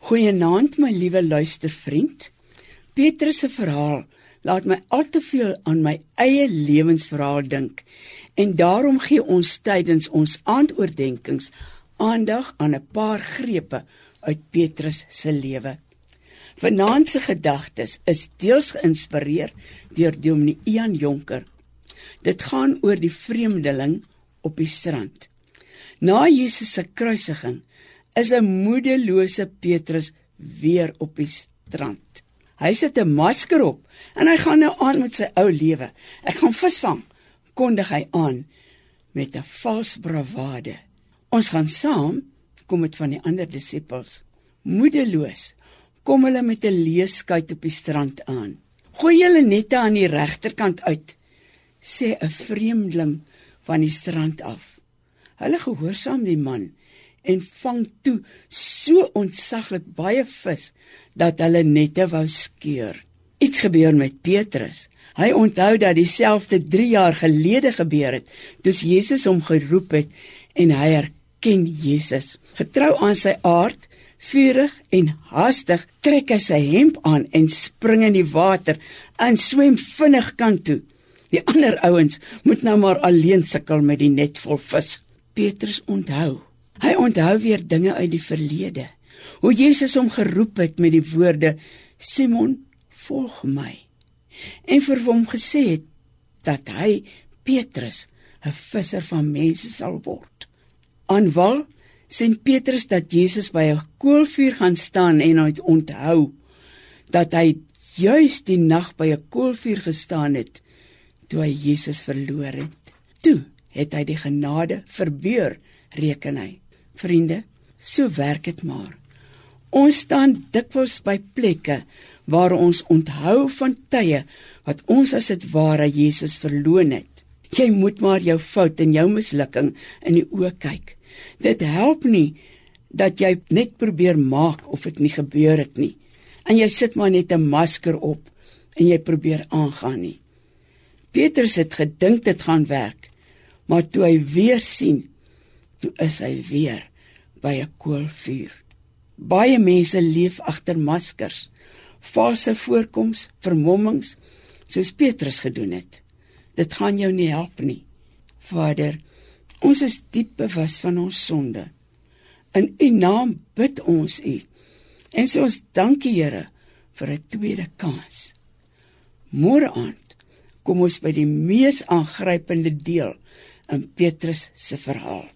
Goeienaand my liewe luistervriend. Petrus se verhaal laat my al te veel aan my eie lewensverhaal dink en daarom gee ons tydens ons aandoordenkings aandag aan 'n paar grepe uit Petrus se lewe. Vanaand se gedagtes is deels geïnspireer deur Dominee Ian Jonker. Dit gaan oor die vreemdeling op die strand. Na Jesus se kruisiging is 'n moedelose Petrus weer op die strand. Hy sit 'n masker op en hy gaan nou aan met sy ou lewe. Ek gaan visvang, kondig hy aan met 'n vals bravade. Ons gaan saam, kom dit van die ander disippels. Moedeloos kom hulle met 'n leeskuit op die strand aan. Gooi julle nette aan die regterkant uit, sê 'n vreemdeling van die strand af. Hulle gehoorsaam die man en vang toe so ontsaglik baie vis dat hulle nette wou skeur. Iets gebeur met Petrus. Hy onthou dat dieselfde 3 jaar gelede gebeur het, toe Jesus hom geroep het en hy erken Jesus. Getrou aan sy aard, vurig en haastig, trek hy sy hemp aan en spring in die water en swem vinnig kant toe. Die ander ouens moet nou maar alleen sukkel met die net vol vis. Petrus onthou Hy onthou weer dinge uit die verlede. Hoe Jesus hom geroep het met die woorde: "Simon, volg my." En vir hom gesê het dat hy Petrus, 'n visser van mense sal word. Aan wal sien Petrus dat Jesus by 'n koolvuur gaan staan en hy onthou dat hy juis die nag by 'n koolvuur gestaan het toe hy Jesus verloor het. Toe het hy die genade verbeur, reken hy. Vriende, so werk dit maar. Ons staan dikwels by plekke waar ons onthou van tye wat ons as dit ware Jesus verloon het. Jy moet maar jou fout en jou mislukking in die oë kyk. Dit help nie dat jy net probeer maak of dit nie gebeur het nie. En jy sit maar net 'n masker op en jy probeer aangaan nie. Petrus het gedink dit gaan werk, maar toe hy weer sien, toe is hy weer by 'n koolvuur. Baie mense leef agter maskers, valse voorkoms, vermommings, soos Petrus gedoen het. Dit gaan jou nie help nie. Vader, ons is diep bewus van ons sonde. In U naam bid ons U. En sê ons dankie Here vir 'n tweede kans. Môre aand kom ons by die mees aangrypende deel in Petrus se verhaal.